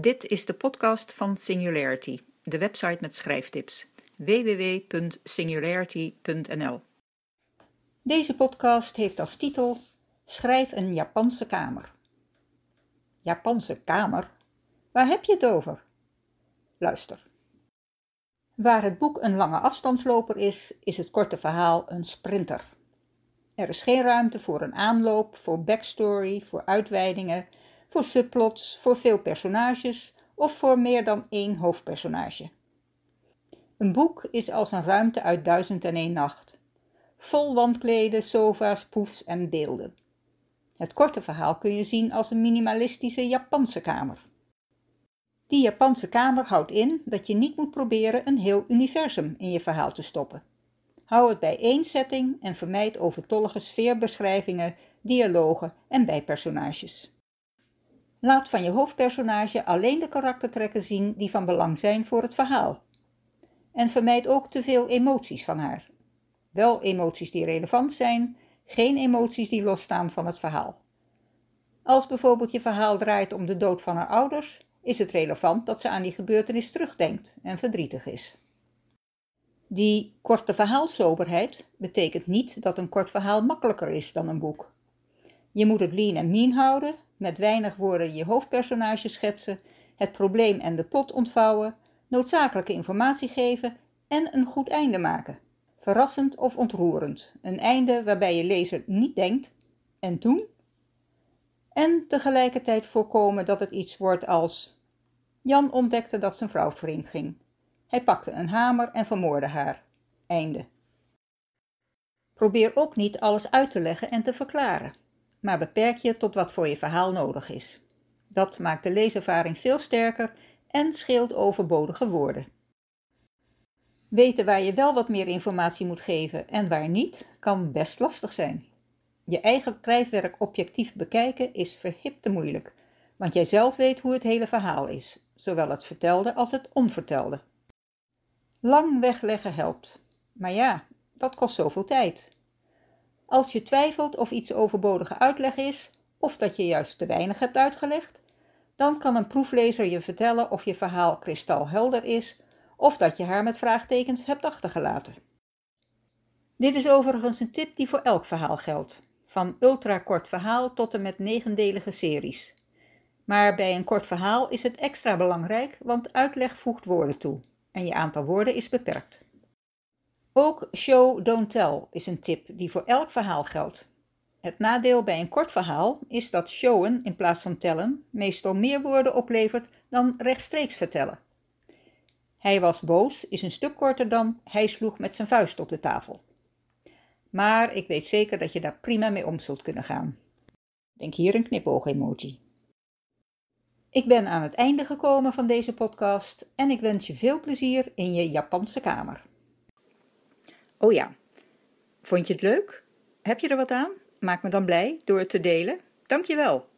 Dit is de podcast van Singularity, de website met schrijftips. www.singularity.nl Deze podcast heeft als titel Schrijf een Japanse kamer. Japanse kamer? Waar heb je het over? Luister. Waar het boek een lange afstandsloper is, is het korte verhaal een sprinter. Er is geen ruimte voor een aanloop, voor backstory, voor uitweidingen, voor subplots, voor veel personages of voor meer dan één hoofdpersonage. Een boek is als een ruimte uit duizend en één nacht. Vol wandkleden, sofa's, poefs en beelden. Het korte verhaal kun je zien als een minimalistische Japanse kamer. Die Japanse kamer houdt in dat je niet moet proberen een heel universum in je verhaal te stoppen. Hou het bij één setting en vermijd overtollige sfeerbeschrijvingen, dialogen en bijpersonages. Laat van je hoofdpersonage alleen de karaktertrekken zien die van belang zijn voor het verhaal. En vermijd ook te veel emoties van haar. Wel emoties die relevant zijn, geen emoties die losstaan van het verhaal. Als bijvoorbeeld je verhaal draait om de dood van haar ouders, is het relevant dat ze aan die gebeurtenis terugdenkt en verdrietig is. Die korte verhaalsoberheid betekent niet dat een kort verhaal makkelijker is dan een boek. Je moet het lean en mean houden, met weinig woorden je hoofdpersonage schetsen, het probleem en de plot ontvouwen, noodzakelijke informatie geven en een goed einde maken. Verrassend of ontroerend, een einde waarbij je lezer niet denkt en toen? En tegelijkertijd voorkomen dat het iets wordt als Jan ontdekte dat zijn vrouw vreemd ging. Hij pakte een hamer en vermoordde haar. Einde. Probeer ook niet alles uit te leggen en te verklaren, maar beperk je tot wat voor je verhaal nodig is. Dat maakt de leeservaring veel sterker en scheelt overbodige woorden. Weten waar je wel wat meer informatie moet geven en waar niet, kan best lastig zijn. Je eigen schrijfwerk objectief bekijken is verhipte moeilijk, want jij zelf weet hoe het hele verhaal is, zowel het vertelde als het onvertelde. Lang wegleggen helpt. Maar ja, dat kost zoveel tijd. Als je twijfelt of iets overbodige uitleg is, of dat je juist te weinig hebt uitgelegd, dan kan een proeflezer je vertellen of je verhaal kristalhelder is, of dat je haar met vraagtekens hebt achtergelaten. Dit is overigens een tip die voor elk verhaal geldt, van ultrakort verhaal tot en met negendelige series. Maar bij een kort verhaal is het extra belangrijk, want uitleg voegt woorden toe en je aantal woorden is beperkt. Ook show, don't tell is een tip die voor elk verhaal geldt. Het nadeel bij een kort verhaal is dat showen in plaats van tellen meestal meer woorden oplevert dan rechtstreeks vertellen. Hij was boos is een stuk korter dan hij sloeg met zijn vuist op de tafel. Maar ik weet zeker dat je daar prima mee om zult kunnen gaan. Denk hier een knipoog-emoji. Ik ben aan het einde gekomen van deze podcast en ik wens je veel plezier in je Japanse kamer. Oh ja, vond je het leuk? Heb je er wat aan? Maak me dan blij door het te delen. Dankjewel.